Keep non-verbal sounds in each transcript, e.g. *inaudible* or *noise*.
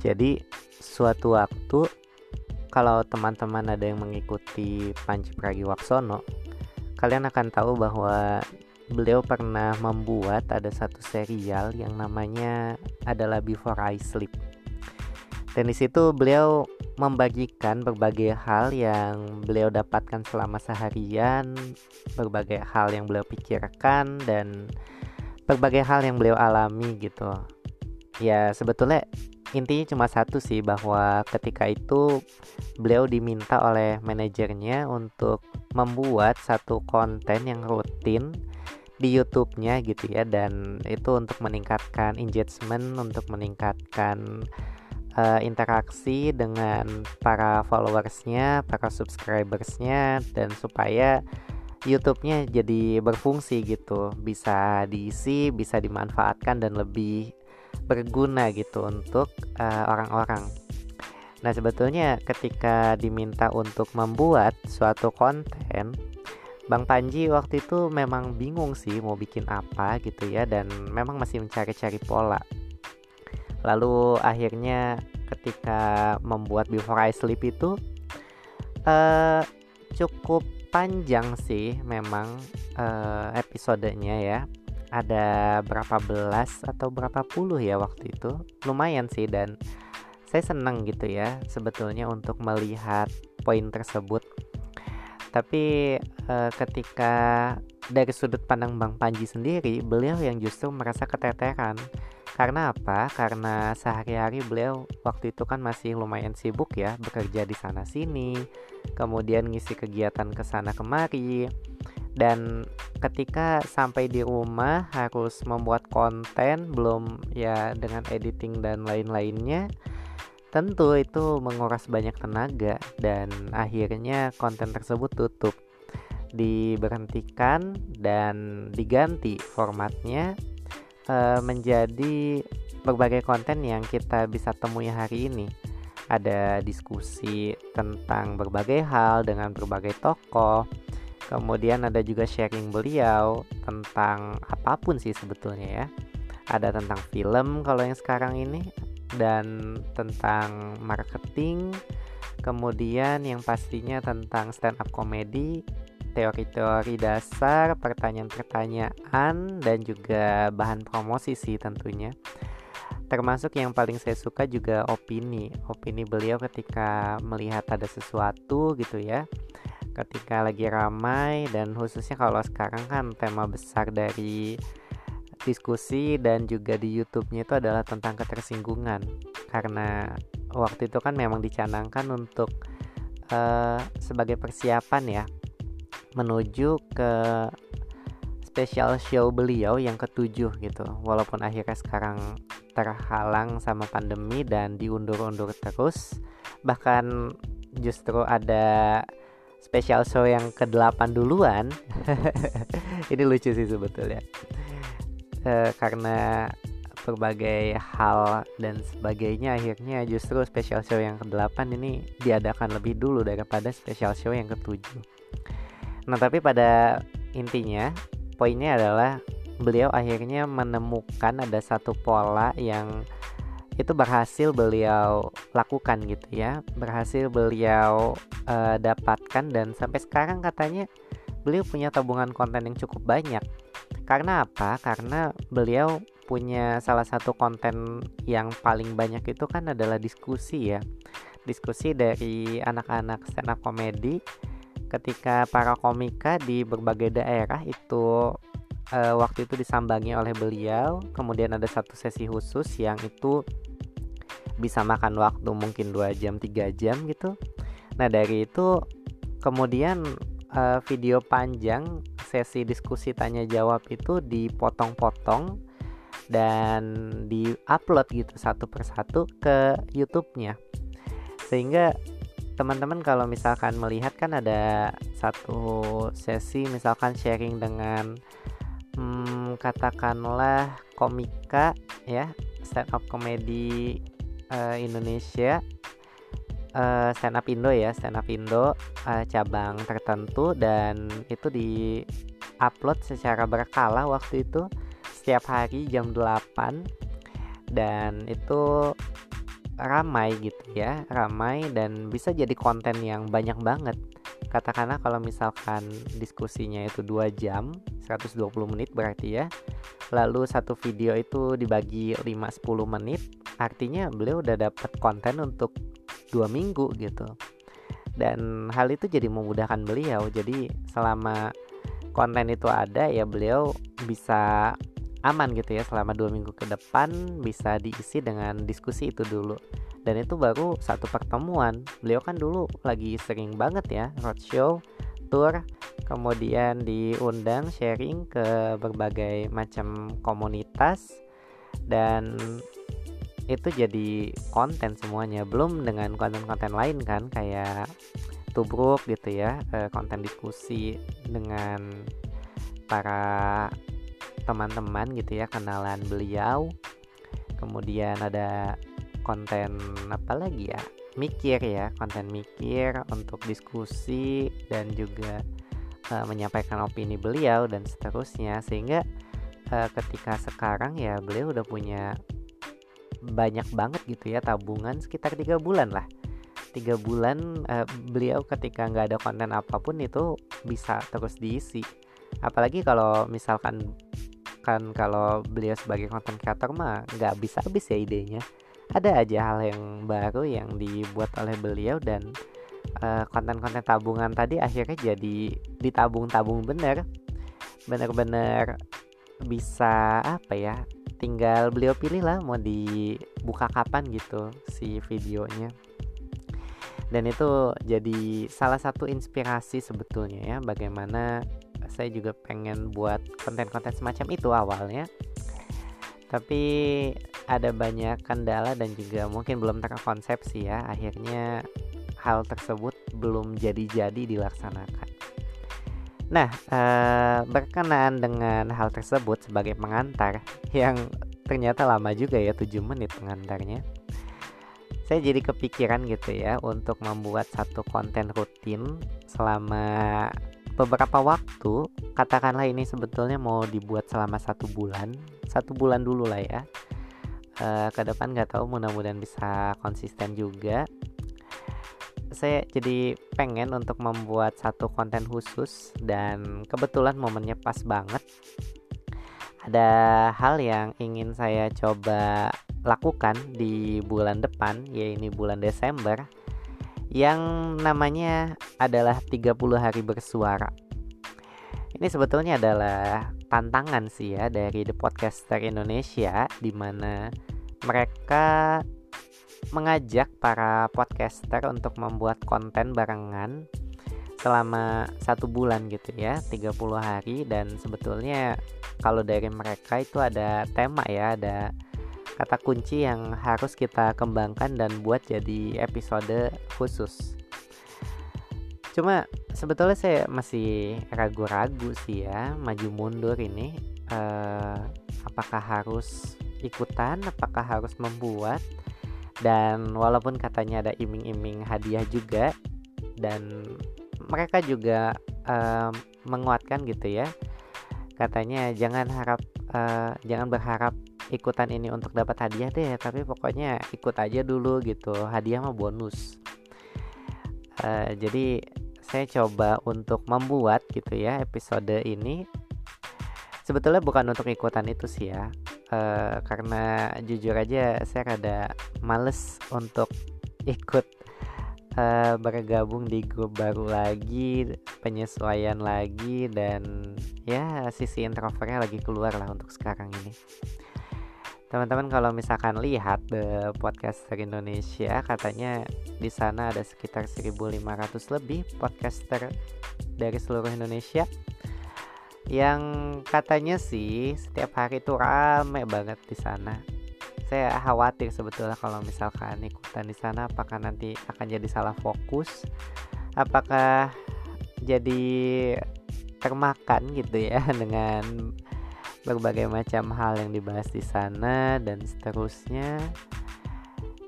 Jadi suatu waktu kalau teman-teman ada yang mengikuti Panji Pragiwaksono, kalian akan tahu bahwa beliau pernah membuat ada satu serial yang namanya adalah Before I Sleep. Dan di situ beliau membagikan berbagai hal yang beliau dapatkan selama seharian, berbagai hal yang beliau pikirkan dan berbagai hal yang beliau alami gitu. Ya sebetulnya intinya cuma satu sih bahwa ketika itu beliau diminta oleh manajernya untuk membuat satu konten yang rutin di YouTube-nya gitu ya. Dan itu untuk meningkatkan engagement untuk meningkatkan uh, interaksi dengan para followersnya para subscribersnya dan supaya YouTube-nya jadi berfungsi gitu. Bisa diisi bisa dimanfaatkan dan lebih berguna gitu untuk eh, orang-orang. Uh, nah, sebetulnya ketika diminta untuk membuat suatu konten, Bang Panji waktu itu memang bingung sih mau bikin apa gitu ya dan memang masih mencari-cari pola. Lalu akhirnya ketika membuat Before I Sleep itu uh, cukup panjang sih memang uh, episodenya ya ada berapa belas atau berapa puluh ya waktu itu. Lumayan sih dan saya senang gitu ya sebetulnya untuk melihat poin tersebut. Tapi e, ketika dari sudut pandang Bang Panji sendiri beliau yang justru merasa keteteran. Karena apa? Karena sehari-hari beliau waktu itu kan masih lumayan sibuk ya bekerja di sana sini, kemudian ngisi kegiatan ke sana kemari dan ketika sampai di rumah harus membuat konten belum ya dengan editing dan lain-lainnya tentu itu menguras banyak tenaga dan akhirnya konten tersebut tutup. Diberhentikan dan diganti formatnya e, menjadi berbagai konten yang kita bisa temui hari ini. Ada diskusi tentang berbagai hal dengan berbagai tokoh Kemudian ada juga sharing beliau tentang apa pun sih sebetulnya ya. Ada tentang film kalau yang sekarang ini dan tentang marketing. Kemudian yang pastinya tentang stand up comedy, teori-teori dasar, pertanyaan-pertanyaan dan juga bahan promosi sih tentunya. Termasuk yang paling saya suka juga opini, opini beliau ketika melihat ada sesuatu gitu ya ketika lagi ramai dan khususnya kalau sekarang kan tema besar dari diskusi dan juga di YouTube-nya itu adalah tentang ketersinggungan. Karena waktu itu kan memang dicanangkan untuk uh, sebagai persiapan ya menuju ke special show beliau yang ketujuh gitu. Walaupun akhirnya sekarang terhalang sama pandemi dan diundur-undur terus bahkan justru ada special show yang ke-8 duluan. *laughs* Ini lucu sih sebetulnya. E, karena berbagai hal dan sebagainya akhirnya justru special show yang ke-8 ini diadakan lebih dulu daripada special show yang ke-7 nah tapi pada intinya poinnya adalah beliau akhirnya menemukan ada satu pola yang itu berhasil beliau lakukan gitu ya. Berhasil beliau uh, dapatkan dan sampai sekarang katanya beliau punya tabungan konten yang cukup banyak. Karena apa? Karena beliau punya salah satu konten yang paling banyak itu kan adalah diskusi ya. Diskusi dari anak-anak stand up comedy ketika para komika di berbagai daerah itu uh, waktu itu disambangi oleh beliau. Kemudian ada satu sesi khusus yang itu bisa makan waktu mungkin dua jam tiga jam gitu nah dari itu kemudian uh, video panjang sesi diskusi tanya jawab itu dipotong-potong dan di-upload gitu satu persatu ke YouTube-nya. Sehingga teman-teman kalau misalkan melihat kan ada satu sesi misalkan sharing dengan hmm, katakanlah komika ya stand up comedy uh, Indonesia uh, stand up Indo ya stand up Indo uh, cabang tertentu dan itu di upload secara berkala waktu itu setiap hari jam 8 dan itu ramai gitu ya ramai dan bisa jadi konten yang banyak banget. Katakanlah kalau misalkan diskusinya itu dua jam 120 menit berarti ya lalu satu video itu dibagi 5-10 menit artinya beliau udah dapat konten untuk dua minggu gitu. Dan hal itu jadi memudahkan beliau. Jadi selama konten itu ada ya beliau bisa aman gitu ya selama dua minggu ke depan bisa diisi dengan diskusi itu dulu. Dan itu baru satu pertemuan. Beliau kan dulu lagi sering banget ya roadshow tour kemudian diundang sharing ke berbagai macam komunitas. Dan itu jadi konten semuanya. Belum dengan konten-konten lain kan kayak tubruk gitu ya eh, konten diskusi dengan para teman-teman gitu ya kenalan beliau. Kemudian ada konten apa lagi ya? Mikir ya konten mikir untuk diskusi dan juga uh, menyampaikan opini beliau dan seterusnya. Sehingga uh, ketika sekarang ya beliau udah punya banyak banget gitu ya tabungan sekitar tiga bulan lah. Tiga bulan uh, beliau ketika nggak ada konten apa pun itu bisa terus diisi. Apalagi kalau misalkan kan kalau beliau sebagai content creator mah nggak bisa habis ya idenya. Ada aja hal yang baru yang dibuat oleh beliau dan konten eh, konten-konten tabungan tadi akhirnya jadi ditabung-tabung bener. Bener-bener bisa apa ya tinggal beliau pilih lah mau dibuka kapan gitu si videonya. Dan itu jadi salah satu inspirasi sebetulnya ya bagaimana saya juga pengen buat konten-konten semacam itu awalnya. Tapi ada banyak kendala dan juga mungkin belum terkonsepsi ya akhirnya hal tersebut belum jadi-jadi dilaksanakan nah eh, berkenaan dengan hal tersebut sebagai pengantar *laughs* yang ternyata lama juga ya 7 menit pengantarnya saya jadi kepikiran gitu ya untuk membuat satu konten rutin selama beberapa waktu. Katakanlah ini sebetulnya mau dibuat selama satu bulan satu bulan dulu lah ya. E, ke depan nggak tahu mudah-mudahan bisa konsisten juga saya jadi pengen untuk membuat satu konten khusus dan kebetulan momennya pas banget ada hal yang ingin saya coba lakukan di bulan depan yaitu bulan Desember yang namanya adalah 30 hari bersuara. Ini sebetulnya adalah tantangan sih ya dari The Podcaster Indonesia di mana mereka mengajak para podcaster untuk membuat konten barengan selama satu bulan gitu ya 30 hari dan sebetulnya kalau dari mereka itu ada tema ya ada kata kunci yang harus kita kembangkan dan buat jadi episode khusus. Cuma sebetulnya saya masih ragu-ragu sih ya maju mundur ini uh, apakah harus ikutan, apakah harus membuat dan walaupun katanya ada iming-iming hadiah juga dan mereka juga uh, menguatkan gitu ya. Katanya jangan harap uh, jangan berharap ikutan ini untuk dapat hadiah deh tapi pokoknya ikut aja dulu gitu. Hadiah mah bonus. Uh, jadi saya coba untuk membuat gitu ya episode ini. Sebetulnya bukan untuk ikutan itu sih ya uh, karena jujur aja saya rada males untuk ikut uh, bergabung di grup baru lagi penyesuaian lagi dan ya sisi introvertnya lagi keluar lah untuk sekarang ini. Teman-teman kalau misalkan lihat the podcaster Indonesia katanya di sana ada sekitar 1500 lebih podcaster dari seluruh Indonesia yang katanya sih setiap hari itu rame banget di sana saya khawatir sebetulnya kalau misalkan ikutan di sana apakah nanti akan jadi salah fokus apakah jadi termakan gitu ya *laughs* dengan berbagai macam hal yang dibahas di sana dan seterusnya.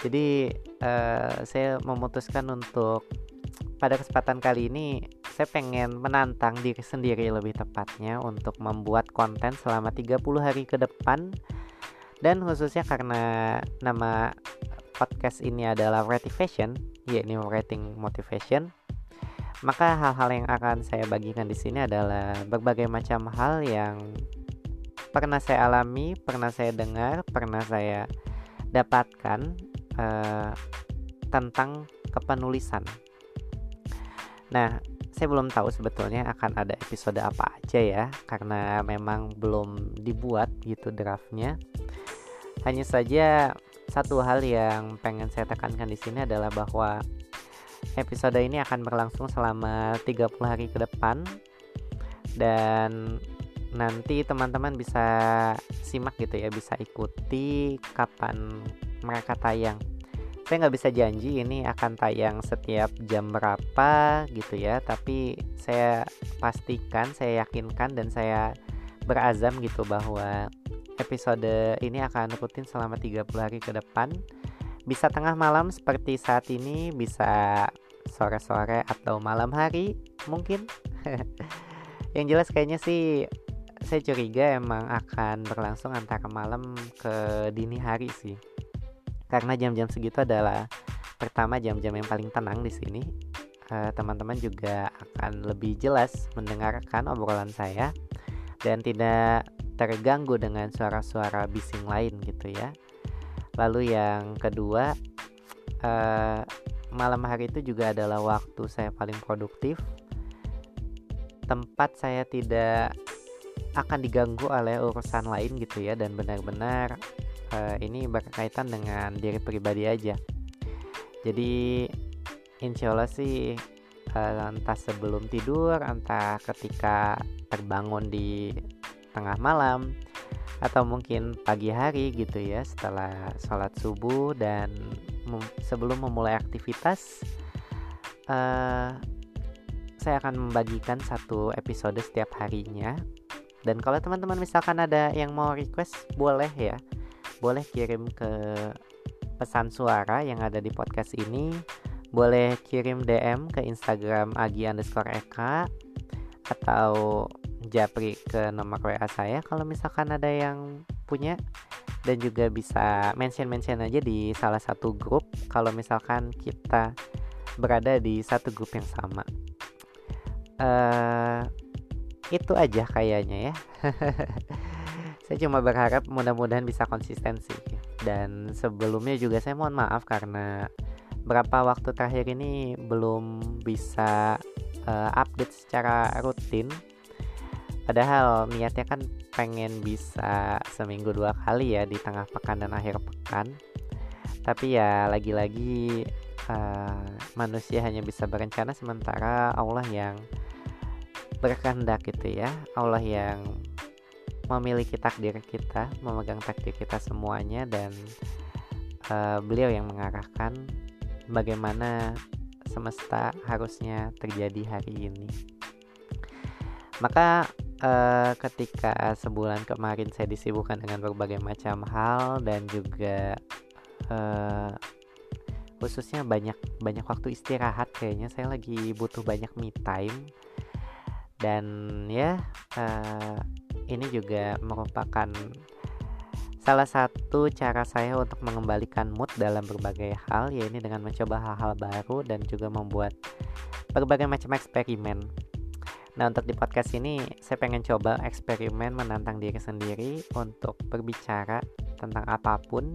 Jadi uh, saya memutuskan untuk pada kesempatan kali ini saya pengen menantang diri sendiri lebih tepatnya untuk membuat konten selama 30 hari ke depan dan khususnya karena nama podcast ini adalah motivation, yakni rating motivation, maka hal-hal yang akan saya bagikan di sini adalah berbagai macam hal yang pernah saya alami, pernah saya dengar, pernah saya dapatkan uh, tentang kepenulisan. Nah, saya belum tahu sebetulnya akan ada episode apa aja ya, karena memang belum dibuat gitu draftnya. Hanya saja satu hal yang pengen saya tekankan di sini adalah bahwa episode ini akan berlangsung selama 30 hari ke depan dan nanti teman-teman bisa simak gitu ya bisa ikuti kapan mereka tayang saya nggak bisa janji ini akan tayang setiap jam berapa gitu ya tapi saya pastikan saya yakinkan dan saya berazam gitu bahwa episode ini akan rutin selama 30 hari ke depan. Bisa tengah malam seperti saat ini, bisa sore-sore atau malam hari mungkin. *laughs* Yang jelas kayaknya sih saya curiga emang akan berlangsung antara malam ke dini hari sih. Karena jam-jam segitu adalah pertama jam-jam yang paling tenang di sini. Eh, teman-teman juga akan lebih jelas mendengarkan obrolan saya dan tidak terganggu dengan suara-suara bising lain gitu ya. Lalu yang kedua, uh, malam hari itu juga adalah waktu saya paling produktif. Tempat saya tidak akan diganggu oleh urusan lain gitu ya dan benar-benar uh, ini berkaitan dengan diri pribadi aja. Jadi insya Allah sih uh, entah sebelum tidur, entah ketika terbangun di tengah malam atau mungkin pagi hari gitu ya setelah sholat subuh dan mem sebelum memulai aktivitas uh, saya akan membagikan satu episode setiap harinya dan kalau teman-teman misalkan ada yang mau request boleh ya boleh kirim ke pesan suara yang ada di podcast ini boleh kirim DM ke Instagram agi underscore eka atau japri ke nomor WA saya kalau misalkan ada yang punya dan juga bisa mention-mention aja di salah satu grup kalau misalkan kita berada di satu grup yang sama. Uh, itu aja kayaknya ya. *laughs* saya cuma berharap mudah-mudahan bisa konsistensi dan sebelumnya juga saya mohon maaf karena berapa waktu terakhir ini belum bisa uh, update secara rutin Padahal niatnya kan pengen bisa seminggu dua kali ya di tengah pekan dan akhir pekan. Tapi ya lagi-lagi uh, manusia hanya bisa berencana sementara Allah yang berkehendak gitu ya. Allah yang memiliki takdir kita, memegang takdir kita semuanya dan uh, beliau yang mengarahkan bagaimana semesta harusnya terjadi hari ini. Maka uh, ketika sebulan kemarin saya disibukkan dengan berbagai macam hal dan juga uh, khususnya banyak banyak waktu istirahat kayaknya saya lagi butuh banyak me time dan ya uh, ini juga merupakan salah satu cara saya untuk mengembalikan mood dalam berbagai hal yaitu dengan mencoba hal-hal baru dan juga membuat berbagai macam eksperimen Nah untuk di podcast ini saya pengen coba eksperimen menantang diri sendiri untuk berbicara tentang apa pun.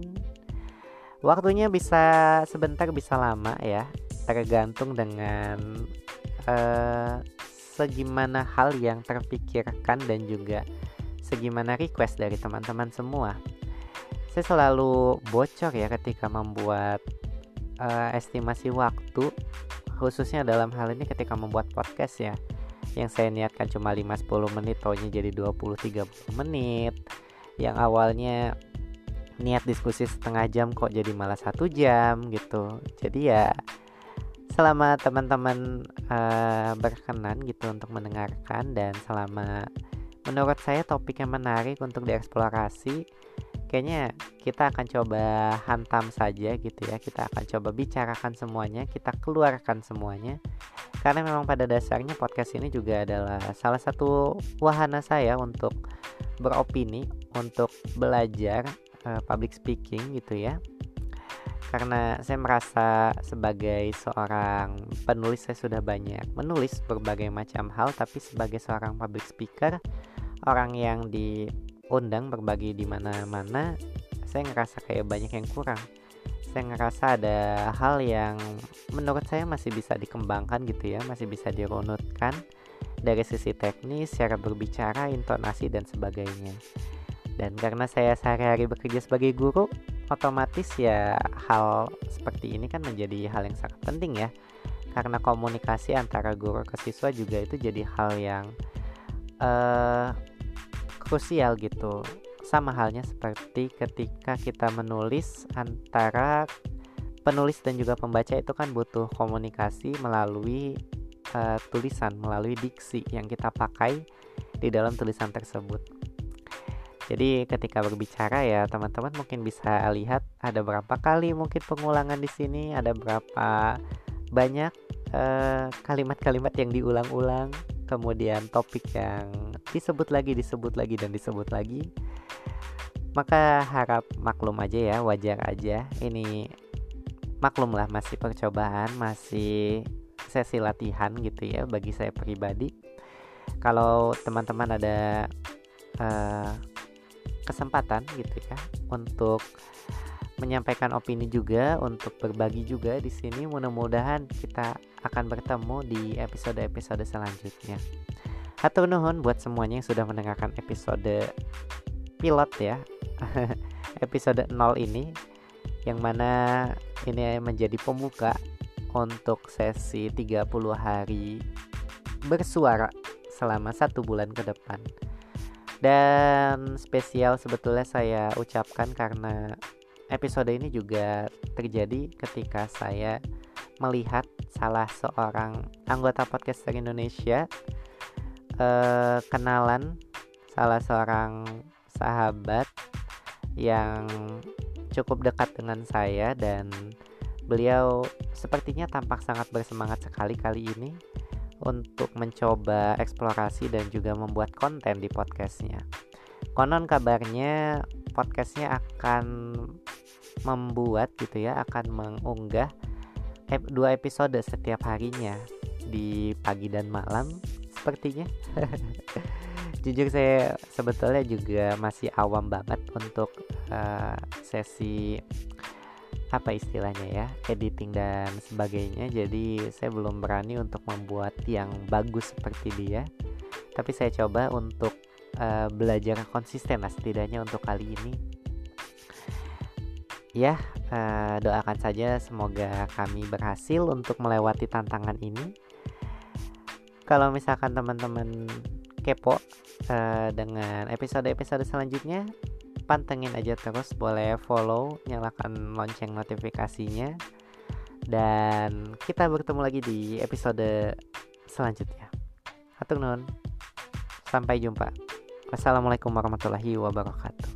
Waktunya bisa sebentar bisa lama ya, tergantung dengan uh, segimana hal yang terpikirkan dan juga segimana request dari teman-teman semua. Saya selalu bocor ya ketika membuat uh, estimasi waktu, khususnya dalam hal ini ketika membuat podcast ya. Yang saya niatkan cuma 5-10 menit taunya jadi 20-30 menit. Yang awalnya niat diskusi setengah jam kok jadi malah satu jam gitu. Jadi ya selama teman-teman uh, berkenan gitu untuk mendengarkan dan selama menurut saya topik yang menarik untuk dieksplorasi kayaknya kita akan coba hantam saja gitu ya kita akan coba bicarakan semuanya kita keluarkan semuanya karena memang pada dasarnya podcast ini juga adalah salah satu wahana saya untuk beropini, untuk belajar uh, public speaking gitu ya. karena saya merasa sebagai seorang penulis saya sudah banyak menulis berbagai macam hal tapi sebagai seorang public speaker orang yang diundang berbagi di mana-mana saya ngerasa kayak banyak yang kurang. Saya ngerasa ada hal yang menurut saya masih bisa dikembangkan gitu ya masih bisa dirunutkan dari sisi teknis cara berbicara intonasi dan sebagainya. Dan karena saya sehari-hari bekerja sebagai guru otomatis ya hal seperti ini kan menjadi hal yang sangat penting ya. Karena komunikasi antara guru ke siswa juga itu jadi hal yang uh, krusial gitu. Sama halnya seperti ketika kita menulis antara penulis dan juga pembaca itu kan butuh komunikasi melalui uh, tulisan melalui diksi yang kita pakai di dalam tulisan tersebut. Jadi ketika berbicara ya teman-teman mungkin bisa lihat ada berapa kali mungkin pengulangan di sini, ada berapa banyak kalimat-kalimat uh, yang diulang-ulang, kemudian topik yang disebut lagi, disebut lagi dan disebut lagi. Maka harap maklum aja ya, wajar aja. Ini maklum lah masih percobaan, masih sesi latihan gitu ya bagi saya pribadi. Kalau teman-teman ada uh, kesempatan gitu ya untuk menyampaikan opini juga untuk berbagi juga di sini mudah-mudahan kita akan bertemu di episode-episode selanjutnya. Hatur nuhun buat semuanya yang sudah mendengarkan episode pilot ya. *laughs* episode 0 ini yang mana ini menjadi pembuka untuk sesi 30 hari bersuara selama satu bulan ke depan dan spesial sebetulnya saya ucapkan karena episode ini juga terjadi ketika saya melihat salah seorang anggota podcaster Indonesia eh, kenalan salah seorang sahabat yang cukup dekat dengan saya dan beliau sepertinya tampak sangat bersemangat sekali kali ini untuk mencoba eksplorasi dan juga membuat konten di podcastnya. Konon kabarnya podcastnya akan membuat gitu ya, akan mengunggah dua episode setiap harinya di pagi dan malam sepertinya. *laughs* Jujur saya sebetulnya juga masih awam banget untuk uh, sesi apa istilahnya ya editing dan sebagainya. Jadi saya belum berani untuk membuat yang bagus seperti dia. Tapi saya coba untuk uh, belajar konsisten lah setidaknya untuk kali ini ya uh, doakan saja semoga kami berhasil untuk melewati tantangan ini. Kalau misalkan teman-teman kepo uh, dengan episode-episode selanjutnya pantengin aja terus boleh follow nyalakan lonceng notifikasinya. Dan kita bertemu lagi di episode selanjutnya. Hatur nun sampai jumpa. Wassalamualaikum warahmatullahi wabarakatuh